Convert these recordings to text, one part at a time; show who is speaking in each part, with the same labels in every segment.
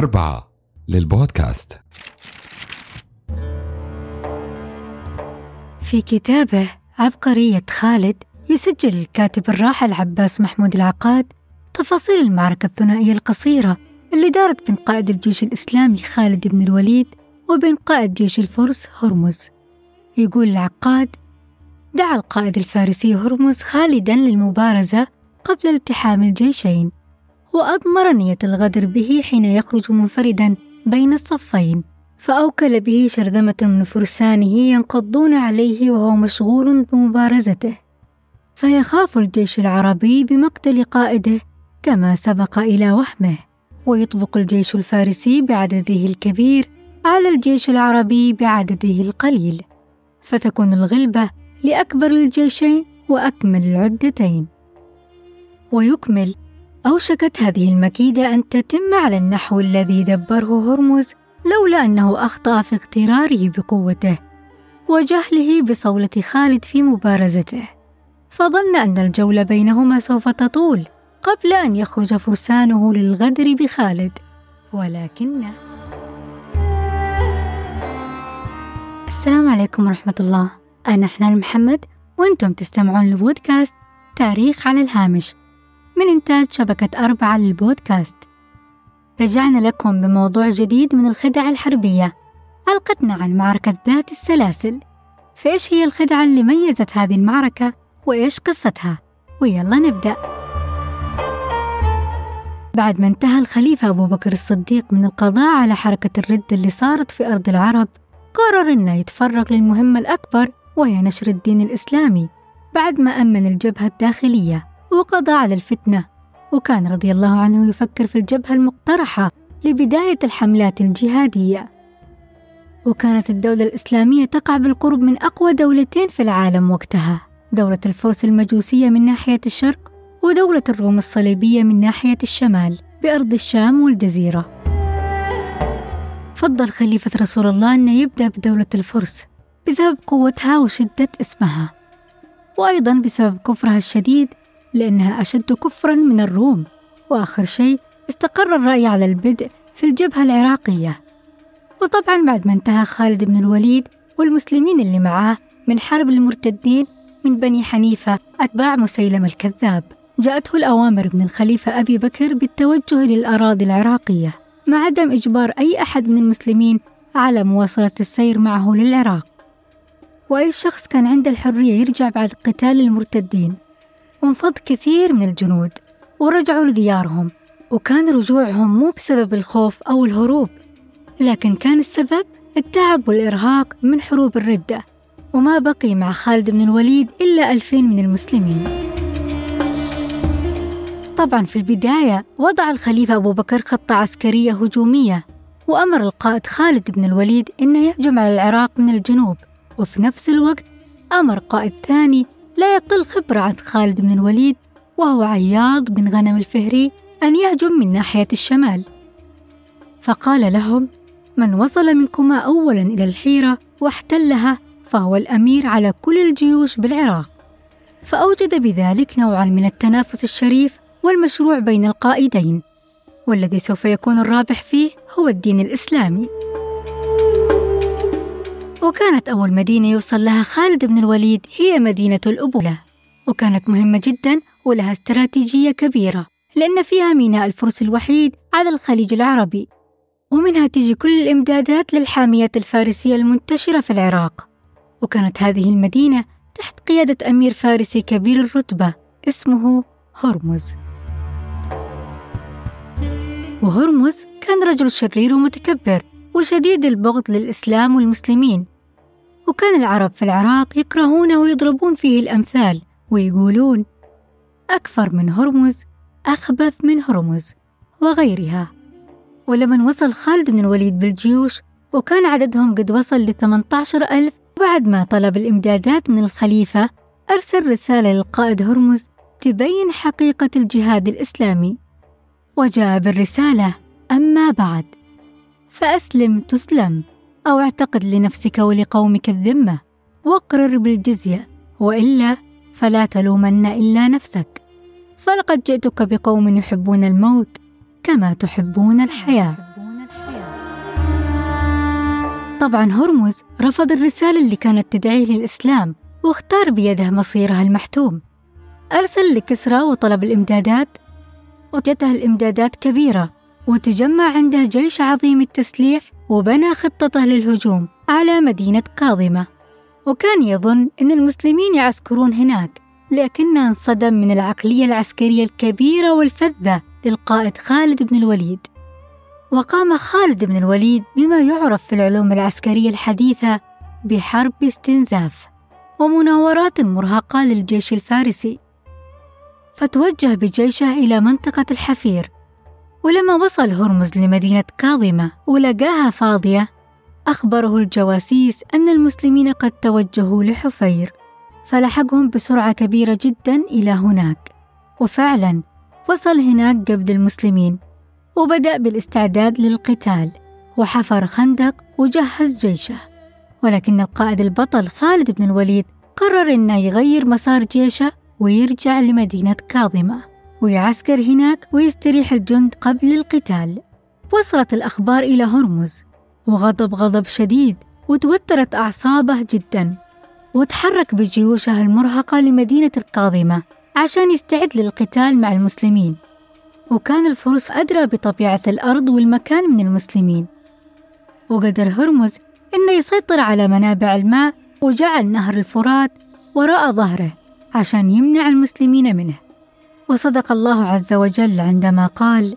Speaker 1: أربعة للبودكاست.
Speaker 2: في كتابه عبقرية خالد يسجل الكاتب الراحل عباس محمود العقاد تفاصيل المعركة الثنائية القصيرة اللي دارت بين قائد الجيش الإسلامي خالد بن الوليد وبين قائد جيش الفرس هرمز. يقول العقاد دعا القائد الفارسي هرمز خالدا للمبارزة قبل التحام الجيشين وأضمر نية الغدر به حين يخرج منفردا بين الصفين فأوكل به شرذمة من فرسانه ينقضون عليه وهو مشغول بمبارزته. فيخاف الجيش العربي بمقتل قائده كما سبق إلى وهمه ويطبق الجيش الفارسي بعدده الكبير على الجيش العربي بعدده القليل. فتكون الغلبة لأكبر الجيشين وأكمل العدتين. ويكمل أوشكت هذه المكيدة أن تتم على النحو الذي دبره هرمز لولا أنه أخطأ في اغتراره بقوته وجهله بصولة خالد في مبارزته. فظن أن الجولة بينهما سوف تطول قبل أن يخرج فرسانه للغدر بخالد. ولكنه السلام عليكم ورحمة الله. أنا حنان محمد وأنتم تستمعون لبودكاست تاريخ على الهامش. من إنتاج شبكة أربعة للبودكاست. رجعنا لكم بموضوع جديد من الخدع الحربية. حلقتنا عن معركة ذات السلاسل. فإيش هي الخدعة اللي ميزت هذه المعركة؟ وإيش قصتها؟ ويلا نبدأ. بعد ما انتهى الخليفة أبو بكر الصديق من القضاء على حركة الردة اللي صارت في أرض العرب قرر إنه يتفرغ للمهمة الأكبر وهي نشر الدين الإسلامي. بعد ما أمن الجبهة الداخلية. وقضى على الفتنة. وكان رضي الله عنه يفكر في الجبهة المقترحة لبداية الحملات الجهادية. وكانت الدولة الإسلامية تقع بالقرب من أقوى دولتين في العالم وقتها. دولة الفرس المجوسية من ناحية الشرق ودولة الروم الصليبية من ناحية الشمال بأرض الشام والجزيرة. فضل خليفة رسول الله أن يبدأ بدولة الفرس بسبب قوتها وشدة اسمها وأيضا بسبب كفرها الشديد لأنها أشد كفرا من الروم. وآخر شيء استقر الرأي على البدء في الجبهة العراقية. وطبعا بعد ما انتهى خالد بن الوليد والمسلمين اللي معاه من حرب المرتدين من بني حنيفة أتباع مسيلمة الكذاب جاءته الأوامر من الخليفة أبي بكر بالتوجه للأراضي العراقية مع عدم إجبار أي أحد من المسلمين على مواصلة السير معه للعراق. وأي شخص كان عنده الحرية يرجع بعد قتال المرتدين. وانفض كثير من الجنود ورجعوا لديارهم وكان رجوعهم مو بسبب الخوف أو الهروب لكن كان السبب التعب والإرهاق من حروب الردة وما بقي مع خالد بن الوليد إلا ألفين من المسلمين. طبعا في البداية وضع الخليفة أبو بكر خطة عسكرية هجومية وأمر القائد خالد بن الوليد أنه يهجم على العراق من الجنوب وفي نفس الوقت أمر قائد ثاني لا يقل خبرة عن خالد بن الوليد وهو عياض بن غنم الفهري أن يهجم من ناحية الشمال. فقال لهم من وصل منكما أولا إلى الحيرة واحتلها فهو الأمير على كل الجيوش بالعراق. فأوجد بذلك نوعا من التنافس الشريف والمشروع بين القائدين والذي سوف يكون الرابح فيه هو الدين الإسلامي. وكانت أول مدينة يوصل لها خالد بن الوليد هي مدينة الأبولة. وكانت مهمة جدا ولها استراتيجية كبيرة لأن فيها ميناء الفرس الوحيد على الخليج العربي. ومنها تجي كل الإمدادات للحاميات الفارسية المنتشرة في العراق. وكانت هذه المدينة تحت قيادة أمير فارسي كبير الرتبة اسمه هرمز. وهرمز كان رجل شرير ومتكبر وشديد البغض للإسلام والمسلمين. وكان العرب في العراق يكرهونه ويضربون فيه الأمثال ويقولون أكثر من هرمز أخبث من هرمز وغيرها. ولمن وصل خالد بن الوليد بالجيوش وكان عددهم قد وصل ل 18 ألف بعد ما طلب الإمدادات من الخليفة أرسل رسالة للقائد هرمز تبين حقيقة الجهاد الإسلامي. وجاء بالرسالة أما بعد فأسلم تسلم. أو اعتقد لنفسك ولقومك الذمة واقرر بالجزية وإلا فلا تلومن إلا نفسك. فلقد جئتك بقوم يحبون الموت كما تحبون الحياة. طبعا هرمز رفض الرسالة اللي كانت تدعيه للإسلام واختار بيده مصيرها المحتوم. أرسل لكسرى وطلب الإمدادات وجدته الإمدادات كبيرة وتجمع عنده جيش عظيم التسليح وبنى خطته للهجوم على مدينة كاظمة. وكان يظن أن المسلمين يعسكرون هناك لكنه انصدم من العقلية العسكرية الكبيرة والفذة للقائد خالد بن الوليد. وقام خالد بن الوليد بما يعرف في العلوم العسكرية الحديثة بحرب استنزاف ومناورات مرهقة للجيش الفارسي. فتوجه بجيشه إلى منطقة الحفير ولما وصل هرمز لمدينة كاظمة ولقاها فاضية أخبره الجواسيس أن المسلمين قد توجهوا لحفير فلحقهم بسرعة كبيرة جدا إلى هناك. وفعلا وصل هناك قبل المسلمين وبدأ بالاستعداد للقتال وحفر خندق وجهز جيشه. ولكن القائد البطل خالد بن الوليد قرر إنه يغير مسار جيشه ويرجع لمدينة كاظمة. ويعسكر هناك ويستريح الجند قبل القتال. وصلت الأخبار إلى هرمز وغضب غضب شديد وتوترت أعصابه جدا وتحرك بجيوشه المرهقة لمدينة الكاظمة عشان يستعد للقتال مع المسلمين. وكان الفرس أدرى بطبيعة الأرض والمكان من المسلمين. وقدر هرمز إنه يسيطر على منابع الماء وجعل نهر الفرات وراء ظهره عشان يمنع المسلمين منه. وصدق الله عز وجل عندما قال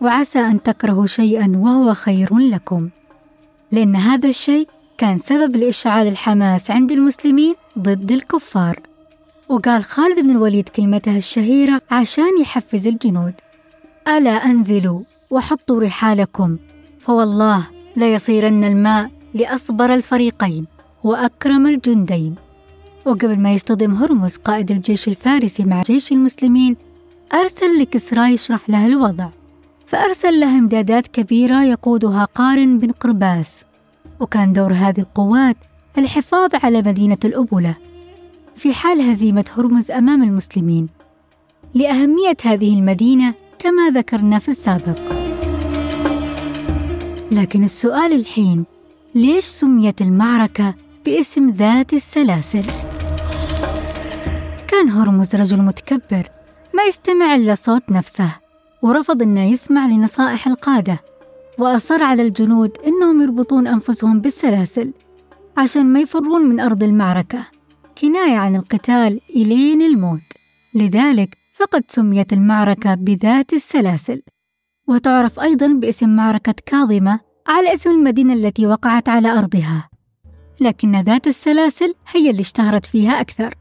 Speaker 2: وعسى أن تكرهوا شيئا وهو خير لكم. لأن هذا الشيء كان سبب لإشعال الحماس عند المسلمين ضد الكفار. وقال خالد بن الوليد كلمته الشهيرة عشان يحفز الجنود ألا أنزلوا وحطوا رحالكم فوالله ليصيرن الماء لأصبر الفريقين وأكرم الجندين. وقبل ما يصطدم هرمز قائد الجيش الفارسي مع جيش المسلمين أرسل لكسرى يشرح له الوضع. فأرسل له إمدادات كبيرة يقودها قارن بن قرباس. وكان دور هذه القوات الحفاظ على مدينة الأبولة. في حال هزيمة هرمز أمام المسلمين. لأهمية هذه المدينة كما ذكرنا في السابق. لكن السؤال الحين ليش سميت المعركة باسم ذات السلاسل؟ كان هرمز رجل متكبر ما يستمع إلا صوت نفسه ورفض أنه يسمع لنصائح القادة وأصر على الجنود أنهم يربطون أنفسهم بالسلاسل عشان ما يفرون من أرض المعركة. كناية عن القتال إلين الموت. لذلك فقد سميت المعركة بذات السلاسل. وتعرف أيضا باسم معركة كاظمة على اسم المدينة التي وقعت على أرضها. لكن ذات السلاسل هي اللي اشتهرت فيها أكثر.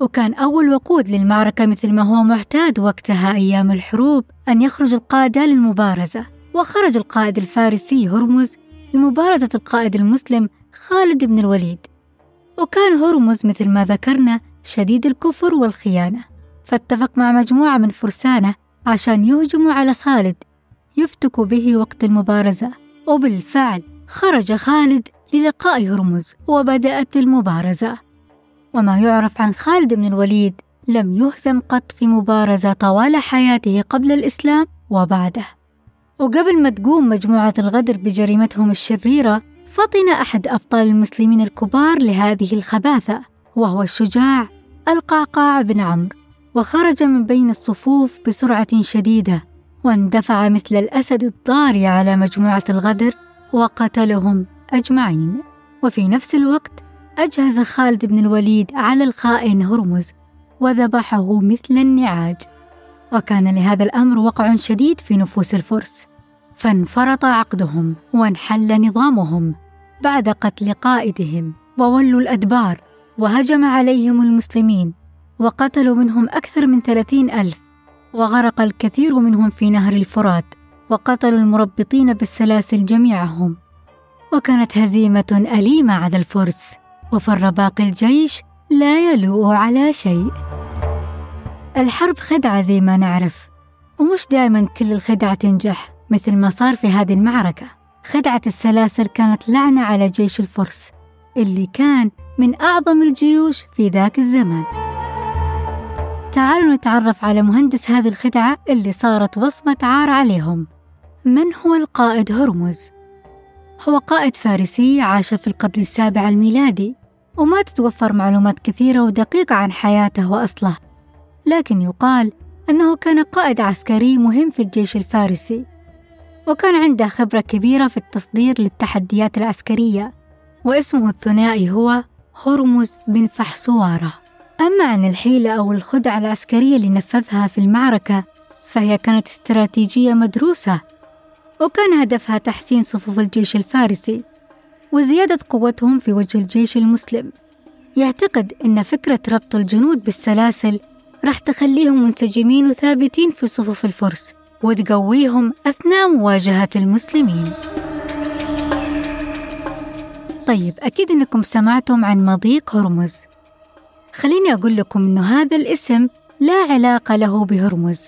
Speaker 2: وكان أول وقود للمعركة مثل ما هو معتاد وقتها أيام الحروب أن يخرج القادة للمبارزة. وخرج القائد الفارسي هرمز لمبارزة القائد المسلم خالد بن الوليد. وكان هرمز مثل ما ذكرنا شديد الكفر والخيانة. فاتفق مع مجموعة من فرسانه عشان يهجموا على خالد يفتكوا به وقت المبارزة. وبالفعل خرج خالد للقاء هرمز وبدأت المبارزة. وما يعرف عن خالد بن الوليد لم يهزم قط في مبارزة طوال حياته قبل الإسلام وبعده. وقبل ما تقوم مجموعة الغدر بجريمتهم الشريرة فطن أحد أبطال المسلمين الكبار لهذه الخباثة وهو الشجاع القعقاع بن عمرو. وخرج من بين الصفوف بسرعة شديدة واندفع مثل الأسد الضاري على مجموعة الغدر وقتلهم. أجمعين. وفي نفس الوقت أجهز خالد بن الوليد على الخائن هرمز وذبحه مثل النعاج. وكان لهذا الأمر وقع شديد في نفوس الفرس فانفرط عقدهم وانحل نظامهم بعد قتل قائدهم. وولوا الأدبار وهجم عليهم المسلمين وقتلوا منهم أكثر من ثلاثين ألف. وغرق الكثير منهم في نهر الفرات وقتلوا المربطين بالسلاسل جميعهم. وكانت هزيمة أليمة على الفرس وفر باقي الجيش لا يلوء على شيء. الحرب خدعة زي ما نعرف ومش دائما كل الخدع تنجح مثل ما صار في هذه المعركة. خدعة السلاسل كانت لعنة على جيش الفرس اللي كان من أعظم الجيوش في ذاك الزمان. تعالوا نتعرف على مهندس هذه الخدعة اللي صارت وصمة عار عليهم. من هو القائد هرمز؟ هو قائد فارسي عاش في القرن السابع الميلادي وما تتوفر معلومات كثيرة ودقيقة عن حياته وأصله. لكن يقال أنه كان قائد عسكري مهم في الجيش الفارسي وكان عنده خبرة كبيرة في التصدير للتحديات العسكرية واسمه الثنائي هو هرمز بن فحصوارة. أما عن الحيلة أو الخدعة العسكرية اللي نفذها في المعركة فهي كانت استراتيجية مدروسة وكان هدفها تحسين صفوف الجيش الفارسي وزيادة قوتهم في وجه الجيش المسلم. يعتقد أن فكرة ربط الجنود بالسلاسل راح تخليهم منسجمين وثابتين في صفوف الفرس وتقويهم أثناء مواجهة المسلمين. طيب أكيد أنكم سمعتم عن مضيق هرمز. خليني أقول لكم أنه هذا الاسم لا علاقة له بهرمز.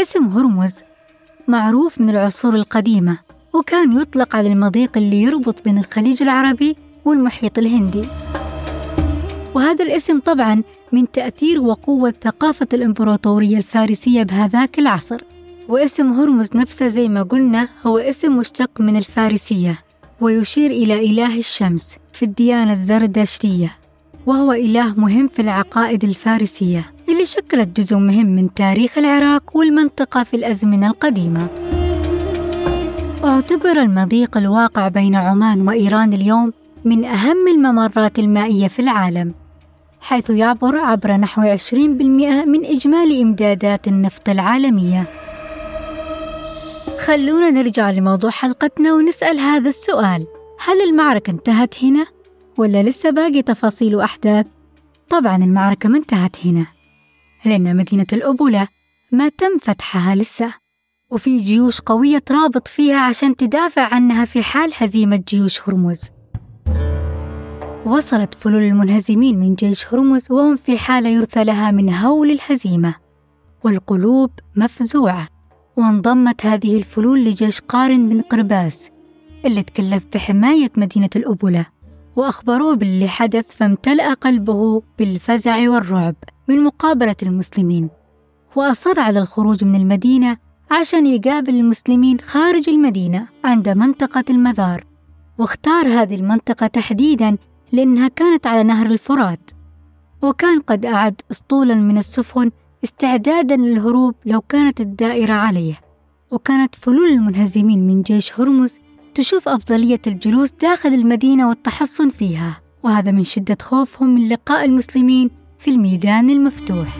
Speaker 2: اسم هرمز معروف من العصور القديمة وكان يطلق على المضيق اللي يربط بين الخليج العربي والمحيط الهندي. وهذا الاسم طبعا من تأثير وقوة ثقافة الإمبراطورية الفارسية بهذاك العصر. واسم هرمز نفسه زي ما قلنا هو اسم مشتق من الفارسية ويشير إلى إله الشمس في الديانة الزردشتية. وهو إله مهم في العقائد الفارسية اللي شكلت جزء مهم من تاريخ العراق والمنطقة في الأزمنة القديمة. أعتبر المضيق الواقع بين عمان وإيران اليوم من أهم الممرات المائية في العالم حيث يعبر عبر نحو 20% من إجمالي إمدادات النفط العالمية. خلونا نرجع لموضوع حلقتنا ونسأل هذا السؤال. هل المعركة انتهت هنا؟ ولا لسه باقي تفاصيل وأحداث؟ طبعا المعركة ما انتهت هنا لأن مدينة الأبولة ما تم فتحها لسه وفي جيوش قوية ترابط فيها عشان تدافع عنها في حال هزيمة جيوش هرمز. وصلت فلول المنهزمين من جيش هرمز وهم في حالة يرثى لها من هول الهزيمة والقلوب مفزوعة. وانضمت هذه الفلول لجيش قارن بن قرباس اللي تكلف بحماية مدينة الأبولة وأخبروه باللي حدث فامتلأ قلبه بالفزع والرعب من مقابلة المسلمين. وأصر على الخروج من المدينة عشان يقابل المسلمين خارج المدينة عند منطقة المذار. واختار هذه المنطقة تحديداً لأنها كانت على نهر الفرات. وكان قد أعد أسطولا من السفن استعدادا للهروب لو كانت الدائرة عليه. وكانت فلول المنهزمين من جيش هرمز تشوف أفضلية الجلوس داخل المدينة والتحصن فيها. وهذا من شدة خوفهم من لقاء المسلمين في الميدان المفتوح.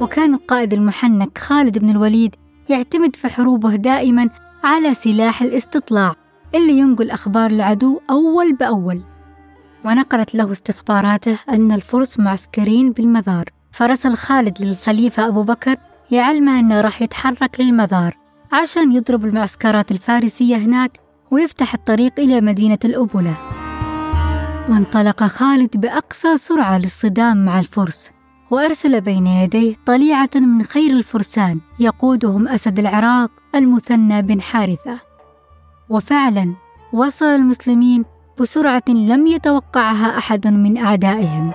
Speaker 2: وكان القائد المحنك خالد بن الوليد يعتمد في حروبه دائما على سلاح الاستطلاع اللي ينقل أخبار العدو أول بأول. ونقلت له استخباراته أن الفرس معسكرين بالمذار فرسل خالد للخليفة أبو بكر يعلمه أنه راح يتحرك للمذار عشان يضرب المعسكرات الفارسية هناك ويفتح الطريق إلى مدينة الأبولة وانطلق خالد بأقصى سرعة للصدام مع الفرس وأرسل بين يديه طليعة من خير الفرسان يقودهم أسد العراق المثنى بن حارثة. وفعلا وصل المسلمين بسرعة لم يتوقعها أحد من أعدائهم.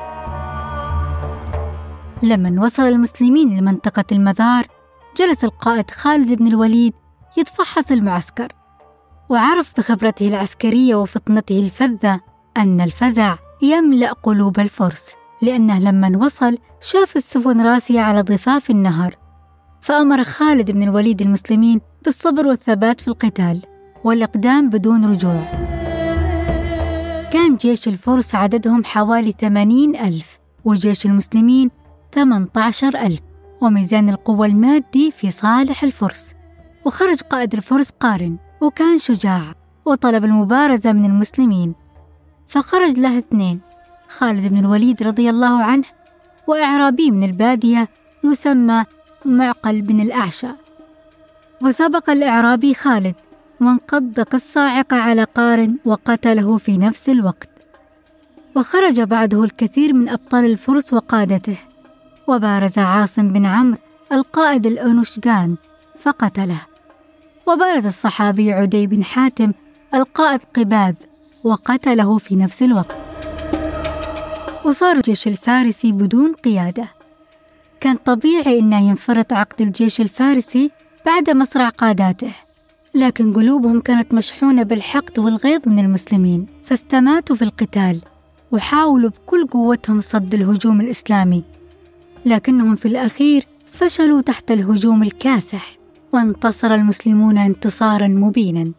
Speaker 2: لما وصل المسلمين لمنطقة المذار جلس القائد خالد بن الوليد يتفحص المعسكر وعرف بخبرته العسكرية وفطنته الفذة أن الفزع يملأ قلوب الفرس لأنه لما وصل شاف السفن راسية على ضفاف النهر فأمر خالد بن الوليد المسلمين بالصبر والثبات في القتال والإقدام بدون رجوع. كان جيش الفرس عددهم حوالي ثمانين ألف وجيش المسلمين ثمانية عشر ألف. وميزان القوة المادي في صالح الفرس. وخرج قائد الفرس قارن وكان شجاع وطلب المبارزة من المسلمين. فخرج له اثنين خالد بن الوليد رضي الله عنه وإعرابي من البادية يسمى معقل بن الأعشى. وسبق الإعرابي خالد وانقض الصاعقة على قارن وقتله في نفس الوقت. وخرج بعده الكثير من أبطال الفرس وقادته. وبارز عاصم بن عمرو القائد الأنوشجان فقتله. وبارز الصحابي عدي بن حاتم القائد قباذ وقتله في نفس الوقت. وصار الجيش الفارسي بدون قيادة. كان طبيعي أنه ينفرط عقد الجيش الفارسي بعد مصرع قاداته لكن قلوبهم كانت مشحونة بالحقد والغيظ من المسلمين فاستماتوا في القتال وحاولوا بكل قوتهم صد الهجوم الإسلامي. لكنهم في الأخير فشلوا تحت الهجوم الكاسح وانتصر المسلمون انتصارا مبينا.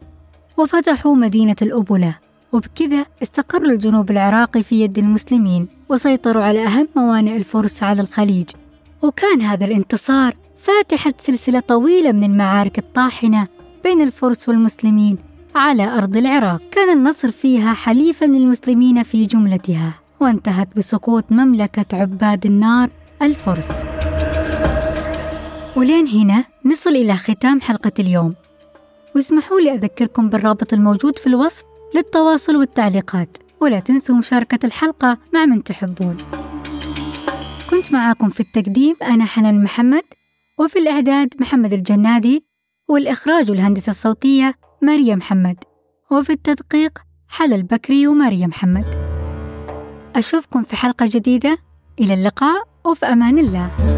Speaker 2: وفتحوا مدينة الأبلة. وبكذا استقر الجنوب العراقي في يد المسلمين وسيطروا على أهم موانئ الفرس على الخليج. وكان هذا الانتصار فاتحة سلسلة طويلة من المعارك الطاحنة بين الفرس والمسلمين على أرض العراق. كان النصر فيها حليفا للمسلمين في جملتها وانتهت بسقوط مملكة عباد النار الفرس. ولين هنا نصل إلى ختام حلقة اليوم. واسمحوا لي أذكركم بالرابط الموجود في الوصف للتواصل والتعليقات ولا تنسوا مشاركة الحلقة مع من تحبون. كنت معاكم في التقديم أنا حنان محمد وفي الإعداد محمد الجنادي والإخراج والهندسة الصوتية مريم محمد وفي التدقيق حلا البكري ومريم محمد أشوفكم في حلقة جديدة إلى اللقاء. وفي أمان الله.